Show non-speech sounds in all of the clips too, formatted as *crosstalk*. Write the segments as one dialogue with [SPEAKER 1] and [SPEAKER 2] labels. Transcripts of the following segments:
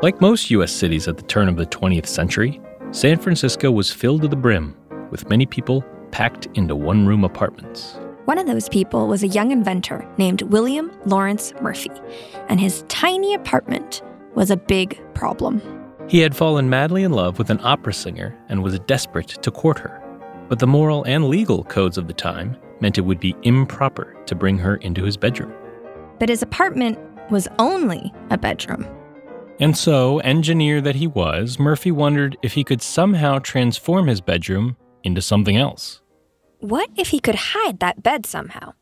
[SPEAKER 1] Like most U.S. cities at the turn of the 20th century, San Francisco was filled to the brim, with many people packed into one room apartments.
[SPEAKER 2] One of those people was a young inventor named William Lawrence Murphy, and his tiny apartment was a big problem.
[SPEAKER 1] He had fallen madly in love with an opera singer and was desperate to court her. But the moral and legal codes of the time meant it would be improper to bring her into his bedroom.
[SPEAKER 2] But his apartment was only a bedroom.
[SPEAKER 1] And so, engineer that he was, Murphy wondered if he could somehow transform his bedroom into something else.
[SPEAKER 2] What if he could hide that bed somehow?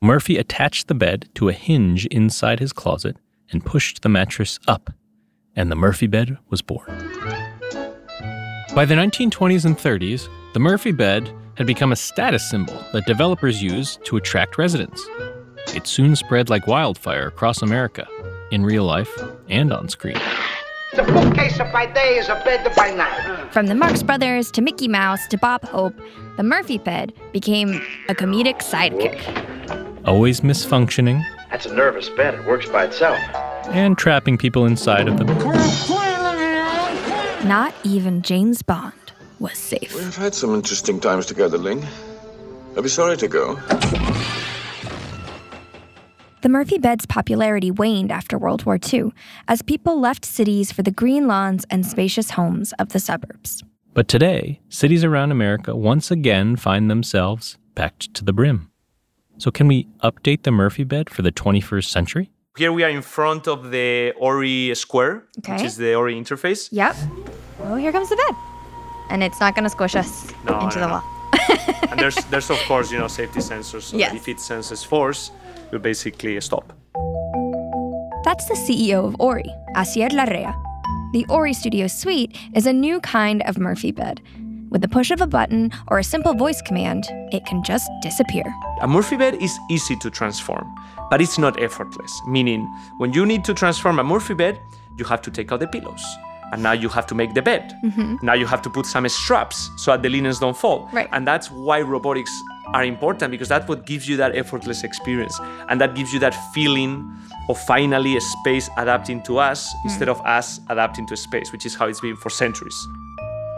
[SPEAKER 1] Murphy attached the bed to a hinge inside his closet and pushed the mattress up, and the Murphy bed was born. By the 1920s and 30s, the Murphy bed had become a status symbol that developers used to attract residents. It soon spread like wildfire across America, in real life and on screen.
[SPEAKER 3] The bookcase by day is a bed by night.
[SPEAKER 2] From the Marx Brothers to Mickey Mouse to Bob Hope, the Murphy bed became a comedic sidekick.
[SPEAKER 1] Always misfunctioning
[SPEAKER 4] That's a nervous bed. It works by itself.
[SPEAKER 1] and trapping people inside of them.
[SPEAKER 2] Not even James Bond was safe.
[SPEAKER 5] We've had some interesting times together, Ling. I'll be sorry to go.
[SPEAKER 2] The Murphy bed's popularity waned after World War II as people left cities for the green lawns and spacious homes of the suburbs.
[SPEAKER 1] But today, cities around America once again find themselves packed to the brim. So, can we update the Murphy bed for the 21st century?
[SPEAKER 6] Here we are in front of the Ori Square, which is the Ori interface.
[SPEAKER 2] Yep. Oh, here comes the bed. And it's not going to squish us
[SPEAKER 6] No,
[SPEAKER 2] into
[SPEAKER 6] no,
[SPEAKER 2] the
[SPEAKER 6] no.
[SPEAKER 2] wall.
[SPEAKER 6] and there's, there's of course, you know, safety sensors. So *laughs*
[SPEAKER 2] Yes.
[SPEAKER 6] if it senses force, will basically stop.
[SPEAKER 2] That's the CEO of Ori, Hasier Larrea. The Ori Studio Suite is a new kind of Murphy bed. With the push of a button or a simple voice command, it can just disappear.
[SPEAKER 6] A Murphy bed is easy to transform, but it's not effortless. Meaning, when you need to transform a Murphy bed, you have to take out the pillows. And now you have to make the bed. Mm-hmm. Now you have to put some straps so that the linens don't fall.
[SPEAKER 2] Right.
[SPEAKER 6] And that's why robotics are important because that's what gives you that effortless experience. And that gives you that feeling of finally a space adapting to us hmm. instead of us adapting to space, which is how it's been for centuries.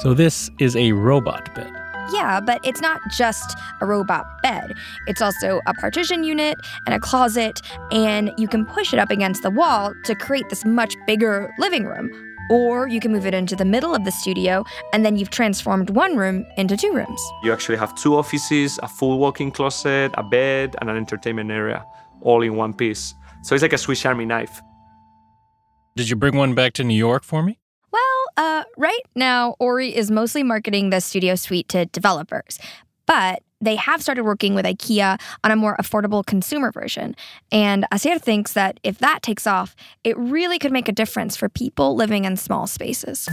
[SPEAKER 1] So, this is a robot bed.
[SPEAKER 2] Yeah, but it's not just a robot bed. It's also a partition unit and a closet, and you can push it up against the wall to create this much bigger living room. Or you can move it into the middle of the studio, and then you've transformed one room into two rooms.
[SPEAKER 6] You actually have two offices, a full walk-in closet, a bed, and an entertainment area, all in one piece. So it's like a Swiss Army knife.
[SPEAKER 1] Did you bring one back to New York for me?
[SPEAKER 2] Well, uh, right now, Ori is mostly marketing the studio suite to developers, but they have started working with IKEA on a more affordable consumer version. And Hasier thinks that if that takes off, it really could make a difference for people living in small spaces.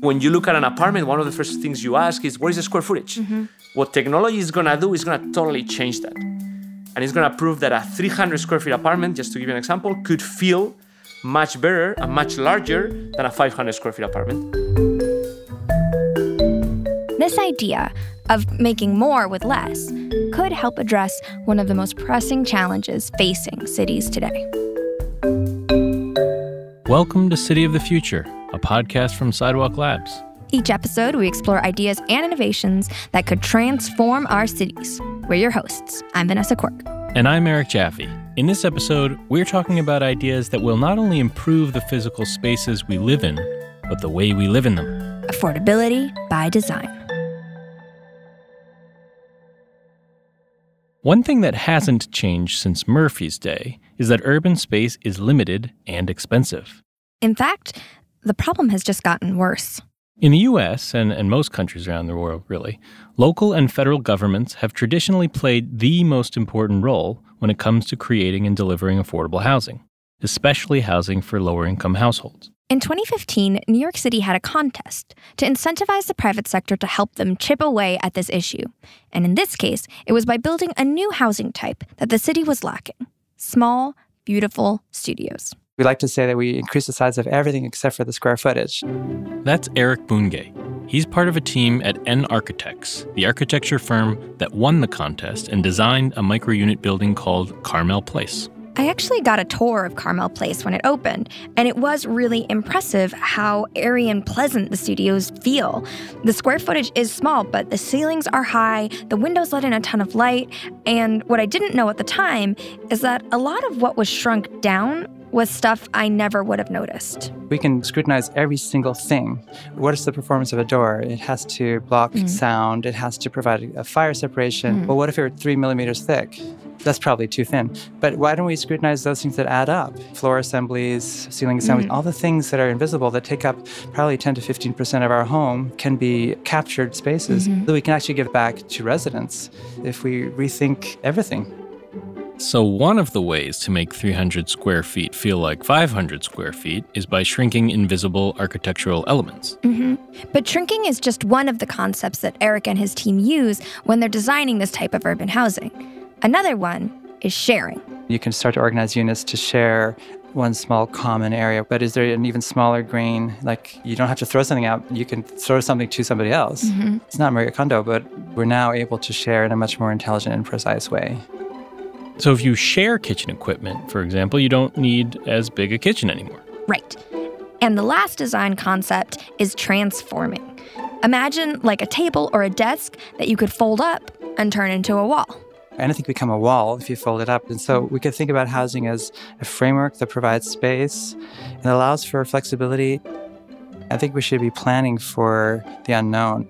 [SPEAKER 6] When you look at an apartment, one of the first things you ask is, what is the square footage? Mm-hmm. What technology is gonna do is gonna totally change that. And it's gonna prove that a 300 square feet apartment, just to give you an example, could feel much better and much larger than a 500 square feet apartment.
[SPEAKER 2] This idea of making more with less could help address one of the most pressing challenges facing cities today.
[SPEAKER 1] Welcome to City of the Future, a podcast from Sidewalk Labs.
[SPEAKER 2] Each episode, we explore ideas and innovations that could transform our cities. We're your hosts. I'm Vanessa Quirk.
[SPEAKER 1] And I'm Eric Jaffe. In this episode, we're talking about ideas that will not only improve the physical spaces we live in, but the way we live in them.
[SPEAKER 2] Affordability by design.
[SPEAKER 1] One thing that hasn't changed since Murphy's day is that urban space is limited and expensive.
[SPEAKER 2] In fact, the problem has just gotten worse.
[SPEAKER 1] In the US, and, and most countries around the world really, local and federal governments have traditionally played the most important role when it comes to creating and delivering affordable housing, especially housing for lower income households.
[SPEAKER 2] In 2015, New York City had a contest to incentivize the private sector to help them chip away at this issue. And in this case, it was by building a new housing type that the city was lacking small, beautiful studios.
[SPEAKER 7] We like to say that we increase the size of everything except for the square footage.
[SPEAKER 1] That's Eric Bunge. He's part of a team at nARCHITECTS, the architecture firm that won the contest and designed a micro unit building called Carmel Place.
[SPEAKER 2] I actually got a tour of Carmel Place when it opened, and it was really impressive how airy and pleasant the studios feel. The square footage is small, but the ceilings are high, the windows let in a ton of light, and what I didn't know at the time is that a lot of what was shrunk down was stuff I never would have noticed.
[SPEAKER 7] We can scrutinize every single thing. What is the performance of a door? It has to block
[SPEAKER 2] Mm.
[SPEAKER 7] sound, it has to provide a fire separation.
[SPEAKER 2] Mm.
[SPEAKER 7] Well, what if it were three millimeters thick? That's probably too thin. But why don't we scrutinize those things that add up? Floor assemblies, ceiling assemblies,
[SPEAKER 2] Mm.
[SPEAKER 7] all the things that are invisible that take up probably 10 to 15% of our home can be captured spaces
[SPEAKER 2] Mhm.
[SPEAKER 7] that we can actually give back to residents if we rethink everything.
[SPEAKER 1] So, one of the ways to make 300 square feet feel like 500 square feet is by shrinking invisible architectural elements.
[SPEAKER 2] hmm But shrinking is just one of the concepts that Eric and his team use when they're designing this type of urban housing. Another one is sharing.
[SPEAKER 7] You can start to organize units to share one small common area, but is there an even smaller grain? Like you don't have to throw something out, you can throw something to somebody else. It's not Marie Kondo, but we're now able to share in a much more intelligent and precise way.
[SPEAKER 1] So, if you share kitchen equipment, for example, you don't need as big a kitchen anymore.
[SPEAKER 2] Right. And the last design concept is transforming. Imagine like a table or a desk that you could fold up and turn into a wall.
[SPEAKER 7] Anything can become a wall if you fold it up. And so we could think about housing as a framework that provides space and allows for flexibility. I think we should be planning for the unknown.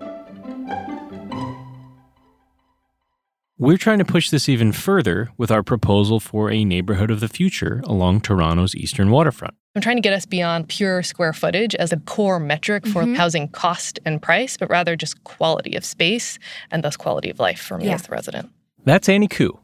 [SPEAKER 1] We're trying to push this even further with our proposal for a neighborhood of the future along Toronto's eastern waterfront.
[SPEAKER 8] I'm trying to get us beyond pure square footage as a core metric for
[SPEAKER 2] Mhm.
[SPEAKER 8] housing cost and price, but rather just quality of space and thus quality of life for me
[SPEAKER 2] Yeah.
[SPEAKER 8] as the resident.
[SPEAKER 1] That's Annie Koo,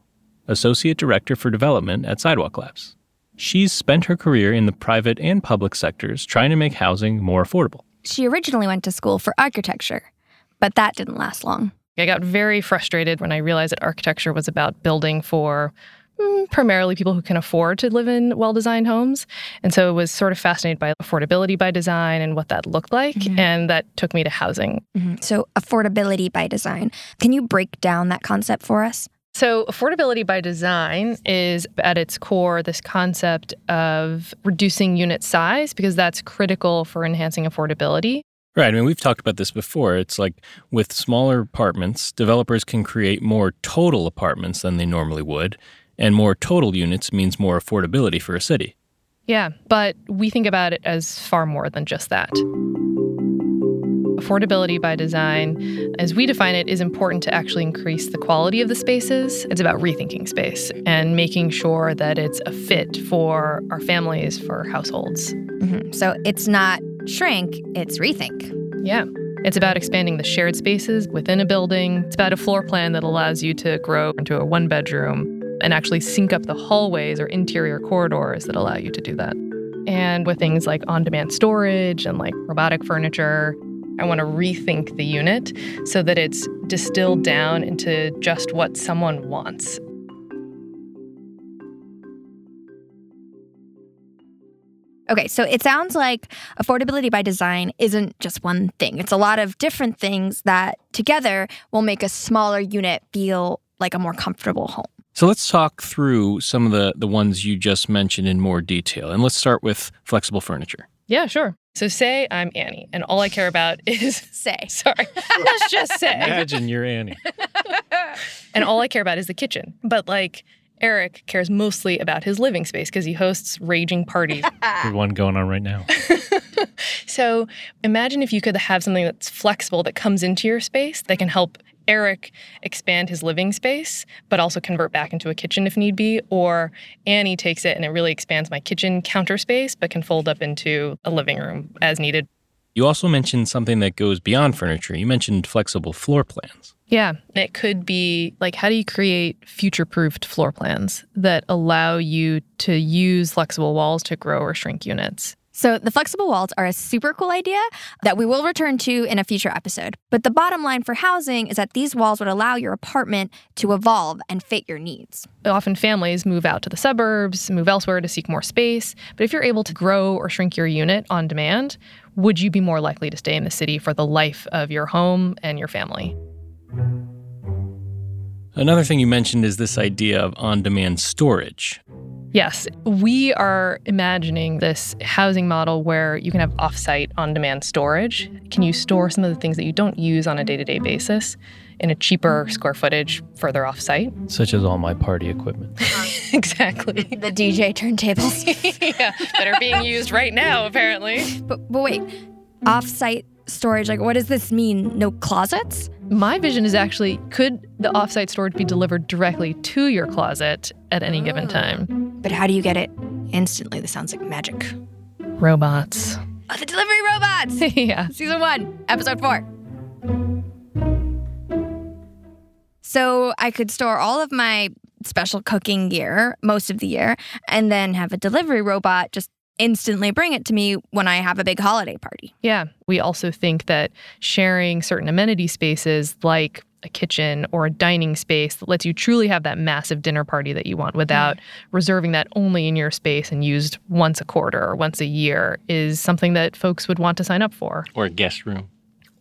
[SPEAKER 1] Associate Director for Development at Sidewalk Labs. She's spent her career in the private and public sectors trying to make housing more affordable.
[SPEAKER 2] She originally went to school for architecture, but that didn't last long.
[SPEAKER 8] I got very frustrated when I realized that architecture was about building for mm, primarily people who can afford to live in well designed homes. And so I was sort of fascinated by affordability by design and what that looked like.
[SPEAKER 2] Mhm.
[SPEAKER 8] And that took me to housing.
[SPEAKER 2] Mhm. So, affordability by design. Can you break down that concept for us?
[SPEAKER 8] So, affordability by design is at its core this concept of reducing unit size because that's critical for enhancing affordability.
[SPEAKER 1] Right. I mean, we've talked about this before. It's like with smaller apartments, developers can create more total apartments than they normally would. And more total units means more affordability for a city.
[SPEAKER 8] Yeah, but we think about it as far more than just that. Affordability by design, as we define it, is important to actually increase the quality of the spaces. It's about rethinking space and making sure that it's a fit for our families, for households.
[SPEAKER 2] Mhm. So, it's not shrink, it's rethink.
[SPEAKER 8] Yeah. It's about expanding the shared spaces within a building. It's about a floor plan that allows you to grow into a one bedroom and actually sync up the hallways or interior corridors that allow you to do that. And with things like on demand storage and like robotic furniture, I want to rethink the unit so that it's distilled down into just what someone wants.
[SPEAKER 2] Okay, so it sounds like affordability by design isn't just one thing. It's a lot of different things that together will make a smaller unit feel like a more comfortable home.
[SPEAKER 1] So let's talk through some of the, the ones you just mentioned in more detail. And let's start with flexible furniture.
[SPEAKER 8] Yeah, sure. So say I'm Annie and all I care about *laughs* is *laughs*
[SPEAKER 2] Say. *laughs*
[SPEAKER 8] sorry. Let's just say
[SPEAKER 1] Imagine you're Annie.
[SPEAKER 8] and all I care about is the kitchen. But like Eric cares mostly about his living space because he hosts raging parties.
[SPEAKER 1] There's one going on right now.
[SPEAKER 8] so imagine if you could have something that's flexible that comes into your space that can help Eric expand his living space, but also convert back into a kitchen if need be. Or Annie takes it and it really expands my kitchen counter space, but can fold up into a living room as needed.
[SPEAKER 1] You also mentioned something that goes beyond furniture. You mentioned flexible floor plans.
[SPEAKER 8] Yeah. It could be like, how do you create future proofed floor plans that allow you to use flexible walls to grow or shrink units?
[SPEAKER 2] So, the flexible walls are a super cool idea that we will return to in a future episode. But the bottom line for housing is that these walls would allow your apartment to evolve and fit your needs.
[SPEAKER 8] Often families move out to the suburbs, move elsewhere to seek more space. But if you're able to grow or shrink your unit on demand, would you be more likely to stay in the city for the life of your home and your family?
[SPEAKER 1] Another thing you mentioned is this idea of on demand storage.
[SPEAKER 8] Yes, we are imagining this housing model where you can have offsite on demand storage. Can you store some of the things that you don't use on a day to day basis in a cheaper square footage further offsite?
[SPEAKER 1] Such as all my party equipment. *laughs*
[SPEAKER 8] exactly.
[SPEAKER 2] The DJ turntables. *laughs*
[SPEAKER 8] yeah, that are being used right now, apparently.
[SPEAKER 2] but, but wait, offsite storage, like what does this mean? No closets?
[SPEAKER 8] My vision is actually could the offsite storage be delivered directly to your closet at any given oh. time?
[SPEAKER 2] But how do you get it instantly? This sounds like magic.
[SPEAKER 8] Robots.
[SPEAKER 2] Oh, the delivery robots! *laughs*
[SPEAKER 8] yeah.
[SPEAKER 2] Season one, episode four. So I could store all of my special cooking gear most of the year and then have a delivery robot just instantly bring it to me when I have a big holiday party.
[SPEAKER 8] Yeah. We also think that sharing certain amenity spaces like a kitchen or a dining space that lets you truly have that massive dinner party that you want without mm. reserving that only in your space and used once a quarter or once a year is something that folks would want to sign up for.
[SPEAKER 1] Or a guest room.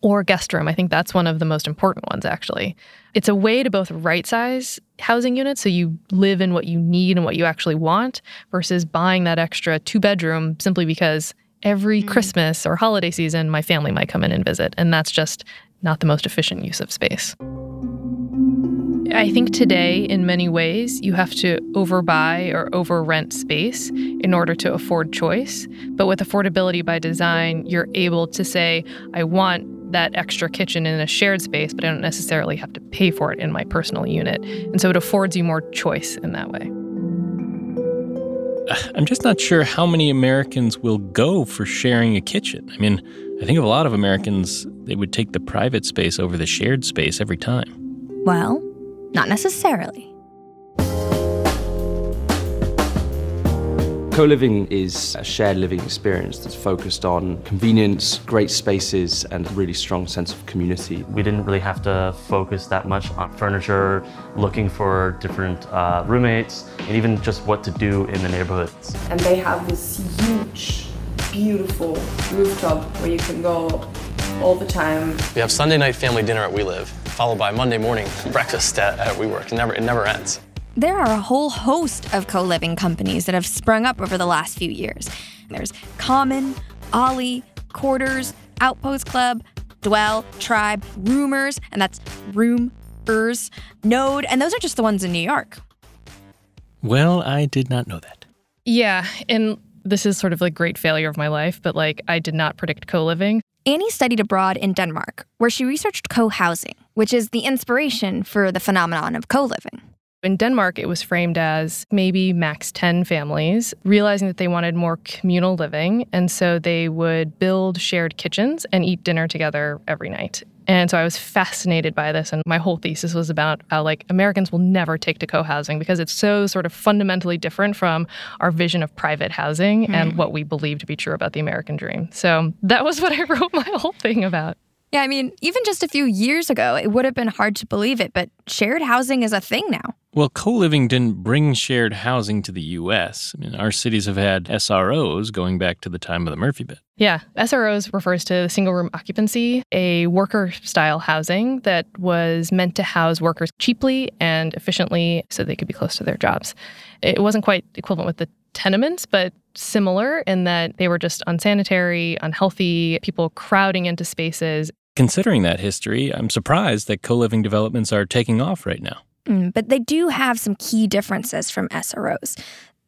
[SPEAKER 8] Or guest room. I think that's one of the most important ones, actually. It's a way to both right size housing units so you live in what you need and what you actually want versus buying that extra two bedroom simply because every mm. Christmas or holiday season my family might come in and visit. And that's just not the most efficient use of space. I think today, in many ways, you have to overbuy or over rent space in order to afford choice. But with affordability by design, you're able to say, I want that extra kitchen in a shared space, but I don't necessarily have to pay for it in my personal unit. And so it affords you more choice in that way. *sighs*
[SPEAKER 1] I'm just not sure how many Americans will go for sharing a kitchen. I mean, I think of a lot of Americans, they would take the private space over the shared space every time.
[SPEAKER 2] Well, not necessarily.
[SPEAKER 9] Co living is a shared living experience that's focused on convenience, great spaces, and a really strong sense of community.
[SPEAKER 10] We didn't really have to focus that much on furniture, looking for different uh, roommates, and even just what to do in the neighborhoods.
[SPEAKER 11] And they have this huge, beautiful rooftop where you can go all the time.
[SPEAKER 12] We have Sunday night family dinner at WeLive, followed by Monday morning *laughs* breakfast at, at WeWork. It never, it never ends.
[SPEAKER 2] There are a whole host of co living companies that have sprung up over the last few years. There's Common, Ollie, Quarters, Outpost Club, Dwell, Tribe, Rumors, and that's Roomers, Node, and those are just the ones in New York.
[SPEAKER 1] Well, I did not know that.
[SPEAKER 8] Yeah. And this is sort of like great failure of my life, but like I did not predict co living.
[SPEAKER 2] Annie studied abroad in Denmark, where she researched co housing, which is the inspiration for the phenomenon of co living.
[SPEAKER 8] In Denmark, it was framed as maybe max 10 families, realizing that they wanted more communal living. And so they would build shared kitchens and eat dinner together every night. And so I was fascinated by this. And my whole thesis was about how, like, Americans will never take to co housing because it's so sort of fundamentally different from our vision of private housing mm. and what we believe to be true about the American dream. So that was what I *laughs* wrote my whole thing about.
[SPEAKER 2] Yeah, I mean, even just a few years ago, it would have been hard to believe it, but shared housing is a thing now.
[SPEAKER 1] Well, co living didn't bring shared housing to the U.S. I mean, our cities have had SROs going back to the time of the Murphy bed.
[SPEAKER 8] Yeah, SROs refers to single room occupancy, a worker style housing that was meant to house workers cheaply and efficiently so they could be close to their jobs. It wasn't quite equivalent with the tenements, but similar in that they were just unsanitary, unhealthy, people crowding into spaces.
[SPEAKER 1] Considering that history, I'm surprised that co living developments are taking off right now.
[SPEAKER 2] Mm, but they do have some key differences from SROs.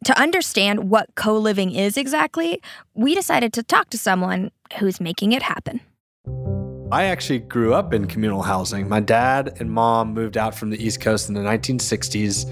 [SPEAKER 2] To understand what co living is exactly, we decided to talk to someone who's making it happen.
[SPEAKER 13] I actually grew up in communal housing. My dad and mom moved out from the East Coast in the 1960s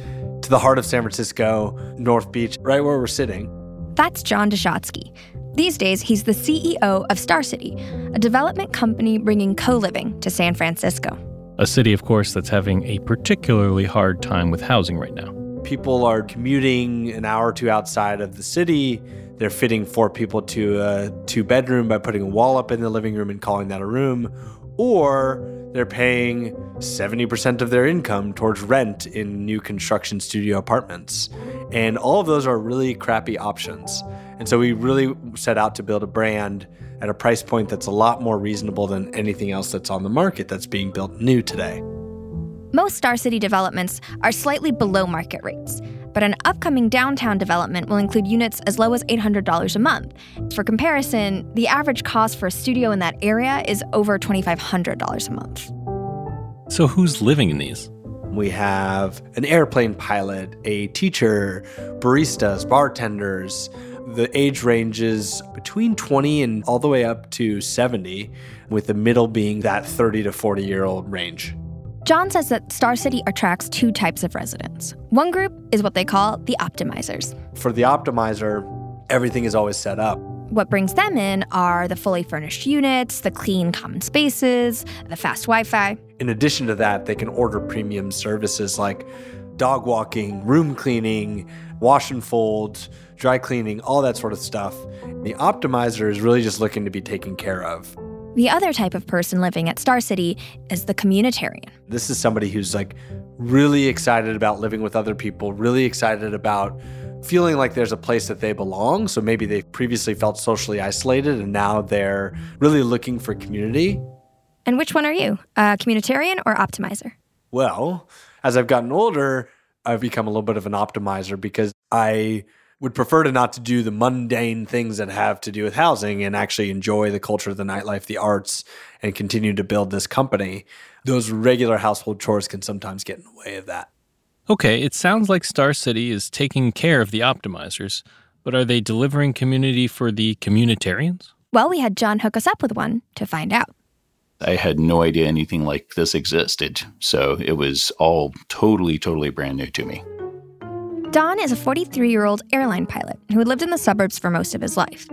[SPEAKER 13] to the heart of San Francisco, North Beach, right where we're sitting.
[SPEAKER 2] That's John Dishotsky. These days, he's the CEO of Starcity, a development company bringing co living to San Francisco.
[SPEAKER 1] A city, of course, that's having a particularly hard time with housing right now.
[SPEAKER 13] People are commuting an hour or two outside of the city. They're fitting four people to a two bedroom by putting a wall up in the living room and calling that a room. Or they're paying 70% of their income towards rent in new construction studio apartments. And all of those are really crappy options. And so we really set out to build a brand at a price point that's a lot more reasonable than anything else that's on the market that's being built new today.
[SPEAKER 2] Most Starcity developments are slightly below market rates. But an upcoming downtown development will include units as low as $800 a month. For comparison, the average cost for a studio in that area is over $2,500 a month.
[SPEAKER 1] So, who's living in these?
[SPEAKER 13] We have an airplane pilot, a teacher, baristas, bartenders. The age ranges between 20 and all the way up to 70, with the middle being that 30 to 40 year old range.
[SPEAKER 2] John says that Starcity attracts two types of residents. One group is what they call the optimizers.
[SPEAKER 13] For the optimizer, everything is always set up.
[SPEAKER 2] What brings them in are the fully furnished units, the clean common spaces, the fast Wi Fi.
[SPEAKER 13] In addition to that, they can order premium services like dog walking, room cleaning, wash and fold, dry cleaning, all that sort of stuff. The optimizer is really just looking to be taken care of.
[SPEAKER 2] The other type of person living at Starcity is the communitarian.
[SPEAKER 13] This is somebody who's like really excited about living with other people, really excited about feeling like there's a place that they belong. So maybe they previously felt socially isolated and now they're really looking for community.
[SPEAKER 2] And which one are you, a communitarian or optimizer?
[SPEAKER 13] Well, as I've gotten older, I've become a little bit of an optimizer because I would prefer to not to do the mundane things that have to do with housing and actually enjoy the culture, of the nightlife, the arts, and continue to build this company. Those regular household chores can sometimes get in the way of that.
[SPEAKER 1] Okay, it sounds like Starcity is taking care of the optimizers, but are they delivering community for the communitarians?
[SPEAKER 2] Well, we had John hook us up with one to find out.
[SPEAKER 14] I had no idea anything like this existed, so it was all totally, totally brand new to me.
[SPEAKER 2] Don is a 43 year old airline pilot who had lived in the suburbs for most of his life.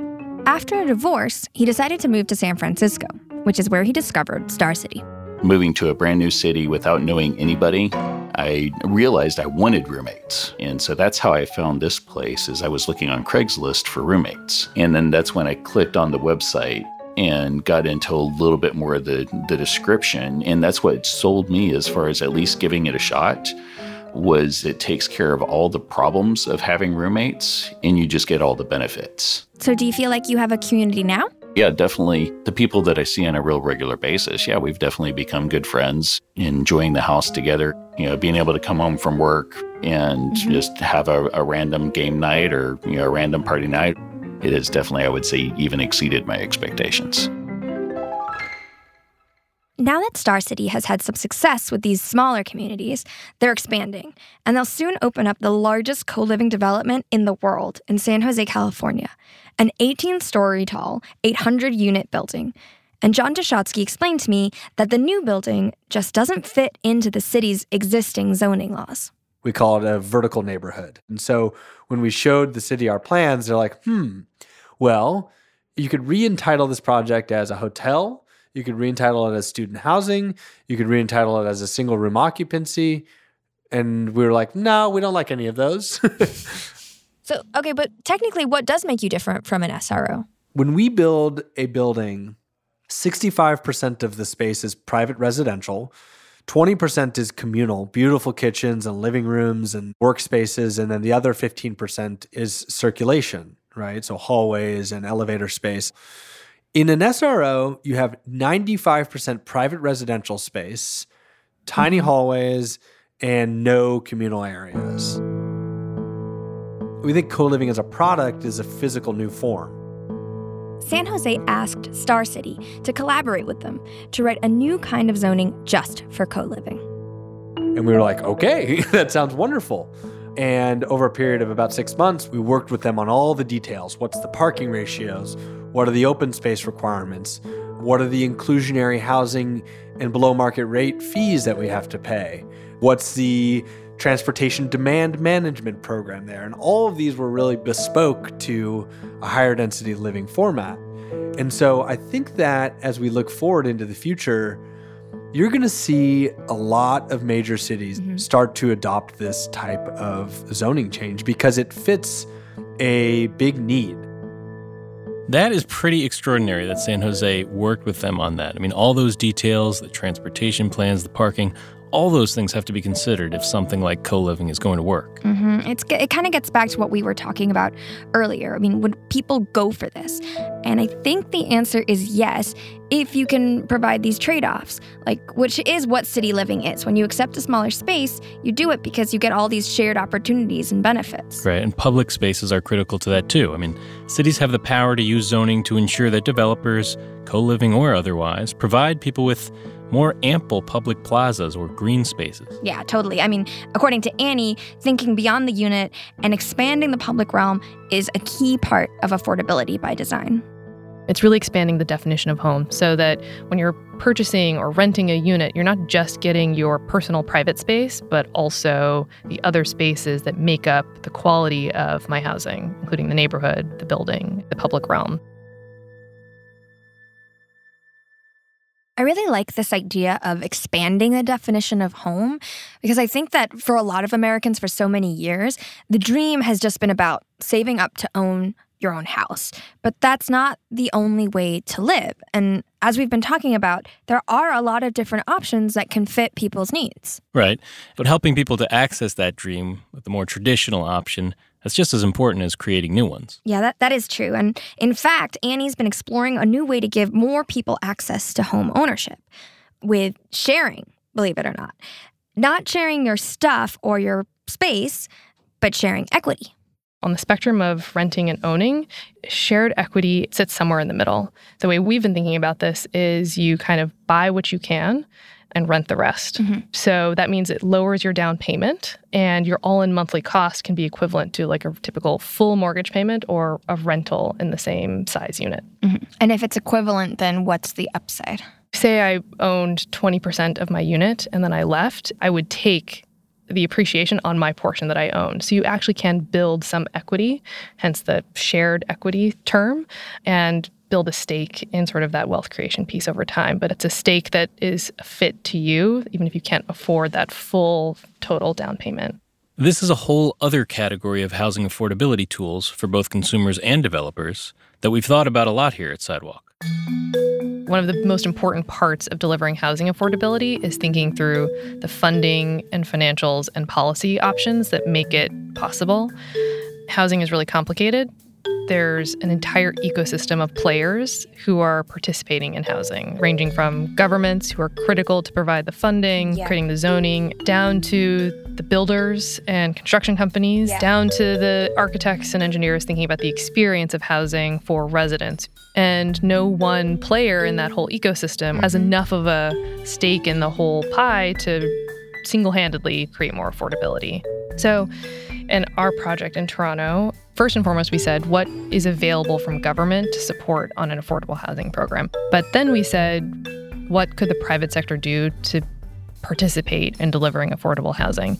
[SPEAKER 2] After a divorce, he decided to move to San Francisco, which is where he discovered Starcity.
[SPEAKER 14] Moving to a brand new city without knowing anybody, I realized I wanted roommates. And so that's how I found this place is I was looking on Craigslist for roommates. And then that's when I clicked on the website and got into a little bit more of the, the description. And that's what sold me as far as at least giving it a shot was it takes care of all the problems of having roommates and you just get all the benefits.
[SPEAKER 2] So do you feel like you have a community now?
[SPEAKER 14] Yeah, definitely. The people that I see on a real regular basis, yeah, we've definitely become good friends, enjoying the house together, you know, being able to come home from work and mm-hmm. just have a, a random game night or, you know, a random party night. It has definitely, I would say, even exceeded my expectations.
[SPEAKER 2] Now that Starcity has had some success with these smaller communities, they're expanding, and they'll soon open up the largest co living development in the world in San Jose, California, an 18 story tall, 800 unit building. And John Dishotsky explained to me that the new building just doesn't fit into the city's existing zoning laws.
[SPEAKER 13] We call it a vertical neighborhood. And so when we showed the city our plans, they're like, hmm, well, you could re entitle this project as a hotel you could re-entitle it as student housing. You could re-entitle it as a single room occupancy. And we were like, no, we don't like any of those. *laughs*
[SPEAKER 2] so, okay, but technically, what does make you different from an SRO?
[SPEAKER 13] When we build a building, 65% of the space is private residential. 20% is communal, beautiful kitchens and living rooms and workspaces. And then the other 15% is circulation, right? So hallways and elevator space. In an SRO, you have 95% private residential space, tiny mm-hmm. hallways, and no communal areas. We think co living as a product is a physical new form.
[SPEAKER 2] San Jose asked Starcity to collaborate with them to write a new kind of zoning just for co living.
[SPEAKER 13] And we were like, okay, *laughs* that sounds wonderful. And over a period of about six months, we worked with them on all the details. What's the parking ratios? What are the open space requirements? What are the inclusionary housing and below market rate fees that we have to pay? What's the transportation demand management program there? And all of these were really bespoke to a higher density living format. And so I think that as we look forward into the future, you're going to see a lot of major cities mm-hmm. start to adopt this type of zoning change because it fits a big need.
[SPEAKER 1] That is pretty extraordinary that San Jose worked with them on that. I mean, all those details, the transportation plans, the parking, all those things have to be considered if something like co living is going to work.
[SPEAKER 2] Mm-hmm. It's it kind of gets back to what we were talking about earlier. I mean, would people go for this? And I think the answer is yes, if you can provide these trade-offs. Like which is what city living is. When you accept a smaller space, you do it because you get all these shared opportunities and benefits.
[SPEAKER 1] Right, and public spaces are critical to that too. I mean, cities have the power to use zoning to ensure that developers, co-living or otherwise, provide people with more ample public plazas or green spaces.
[SPEAKER 2] Yeah, totally. I mean, according to Annie, thinking beyond the unit and expanding the public realm is a key part of affordability by design.
[SPEAKER 8] It's really expanding the definition of home so that when you're purchasing or renting a unit, you're not just getting your personal private space, but also the other spaces that make up the quality of my housing, including the neighborhood, the building, the public realm.
[SPEAKER 2] I really like this idea of expanding the definition of home because I think that for a lot of Americans for so many years, the dream has just been about saving up to own your own house. But that's not the only way to live. And as we've been talking about, there are a lot of different options that can fit people's needs.
[SPEAKER 1] Right. But helping people to access that dream with the more traditional option that's just as important as creating new ones.
[SPEAKER 2] Yeah, that, that is true. And in fact, Annie's been exploring a new way to give more people access to home ownership with sharing, believe it or not. Not sharing your stuff or your space, but sharing equity.
[SPEAKER 8] On the spectrum of renting and owning, shared equity sits somewhere in the middle. The way we've been thinking about this is you kind of buy what you can and rent the rest. Mm-hmm. So that means it lowers your down payment and your all in monthly cost can be equivalent to like a typical full mortgage payment or a rental in the same size unit.
[SPEAKER 2] Mm-hmm. And if it's equivalent, then what's the upside?
[SPEAKER 8] Say I owned 20% of my unit and then I left, I would take the appreciation on my portion that I own. So you actually can build some equity, hence the shared equity term, and build a stake in sort of that wealth creation piece over time. But it's a stake that is fit to you, even if you can't afford that full total down payment.
[SPEAKER 1] This is a whole other category of housing affordability tools for both consumers and developers that we've thought about a lot here at Sidewalk.
[SPEAKER 8] One of the most important parts of delivering housing affordability is thinking through the funding and financials and policy options that make it possible. Housing is really complicated, there's an entire ecosystem of players who are participating in housing, ranging from governments who are critical to provide the funding, yeah. creating the zoning, down to the builders and construction companies, yeah. down to the architects and engineers thinking about the experience of housing for residents. And no one player in that whole ecosystem has mm-hmm. enough of a stake in the whole pie to single handedly create more affordability. So, in our project in Toronto, first and foremost, we said, what is available from government to support on an affordable housing program? But then we said, what could the private sector do to participate in delivering affordable housing?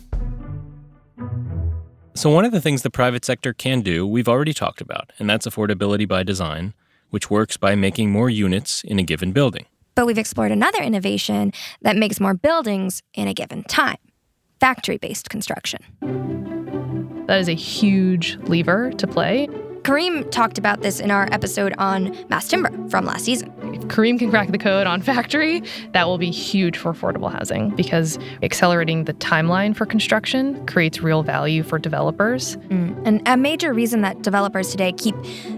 [SPEAKER 1] So, one of the things the private sector can do, we've already talked about, and that's affordability by design, which works by making more units in a given building.
[SPEAKER 2] But we've explored another innovation that makes more buildings in a given time factory based construction.
[SPEAKER 8] That is a huge lever to play.
[SPEAKER 2] Kareem talked about this in our episode on mass timber from last season.
[SPEAKER 8] If Kareem can crack the code on *laughs* factory, that will be huge for affordable housing because accelerating the timeline for construction creates real value for developers.
[SPEAKER 2] Mm. And a major reason that developers today keep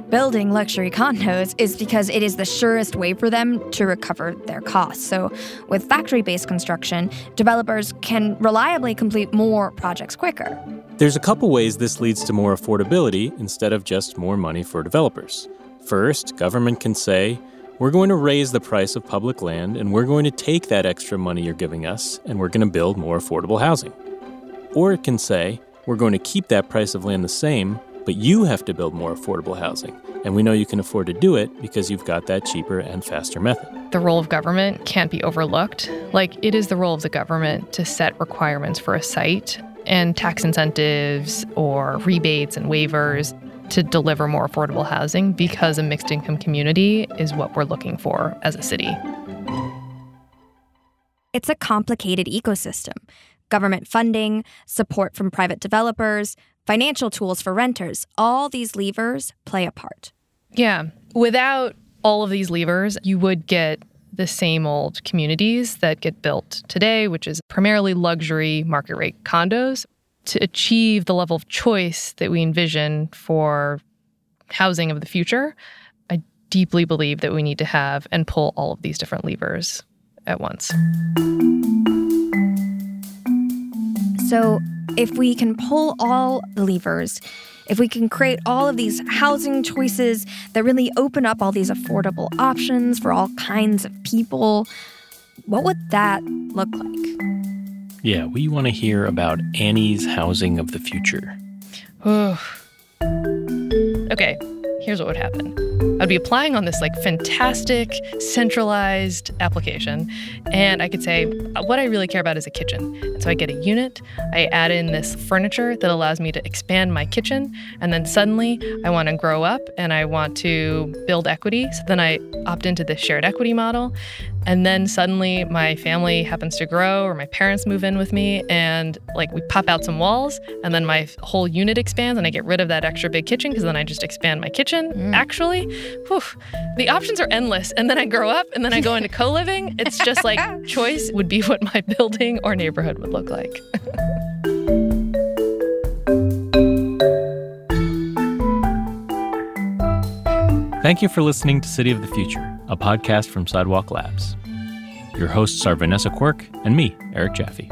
[SPEAKER 2] building luxury condos is because it is the surest way for them to recover their costs. So, with factory based construction, developers can reliably complete more projects quicker.
[SPEAKER 1] There's a couple ways this leads to more affordability instead of just more money for developers. First, government can say, we're going to raise the price of public land and we're going to take that extra money you're giving us and we're going to build more affordable housing. Or it can say, we're going to keep that price of land the same, but you have to build more affordable housing. And we know you can afford to do it because you've got that cheaper and faster method.
[SPEAKER 8] The role of government can't be overlooked. Like, it is the role of the government to set requirements for a site and tax incentives or rebates and waivers to deliver more affordable housing because a mixed income community is what we're looking for as a city.
[SPEAKER 2] It's a complicated ecosystem. Government funding, support from private developers, financial tools for renters, all these levers play a part.
[SPEAKER 8] Yeah. Without all of these levers, you would get the same old communities that get built today, which is primarily luxury market rate condos. to achieve the level of choice that we envision for housing of the future, I deeply believe that we need to have and pull all of these different levers at once.
[SPEAKER 2] So, if we can pull all the levers, if we can create all of these housing choices that really open up all these affordable options for all kinds of people, what would that look like?
[SPEAKER 1] Yeah, we want to hear about Annie's housing of the future.
[SPEAKER 8] okay, here's what would happen. I'd be applying on this like fantastic centralized application, and I could say uh, what I really care about is a kitchen. And so I get a unit, I add in this furniture that allows me to expand my kitchen, and then suddenly I want to grow up and I want to build equity. So then I opt into the shared equity model, and then suddenly my family happens to grow or my parents move in with me and like we pop out some walls and then my whole unit expands and I get rid of that extra big kitchen because then I just expand my kitchen. Mm. Actually, whew, the options are endless. And then I grow up and then I go into *laughs* co living. It's just like choice would be what my *laughs* building or neighborhood would look like.
[SPEAKER 1] Thank you for listening to City of the Future, a podcast from Sidewalk Labs. Your hosts are Vanessa Quirk and me, Eric Jaffe.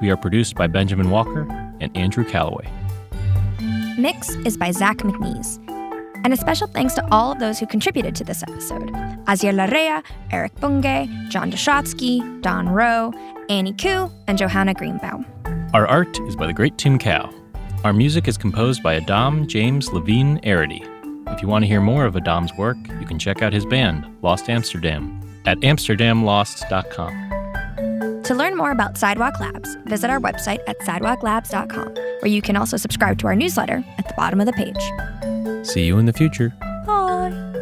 [SPEAKER 1] We are produced by Benjamin Walker and Andrew Calloway.
[SPEAKER 2] Mix is by Zach McNeese. And a special thanks to all of those who contributed to this episode Hasier Larrea, Eric Bunge, John Dishotsky, Don Rowe, Annie Koo, and Johanna Greenbaum.
[SPEAKER 1] Our art is by the great Tim Cow. Our music is composed by Adam James Levine Arity. If you want to hear more of Adam's work, you can check out his band, Lost Amsterdam, at amsterdamlost.com.
[SPEAKER 2] To learn more about Sidewalk Labs, visit our website at sidewalklabs.com, where you can also subscribe to our newsletter at the bottom of the page.
[SPEAKER 1] See you in the future.
[SPEAKER 2] Bye.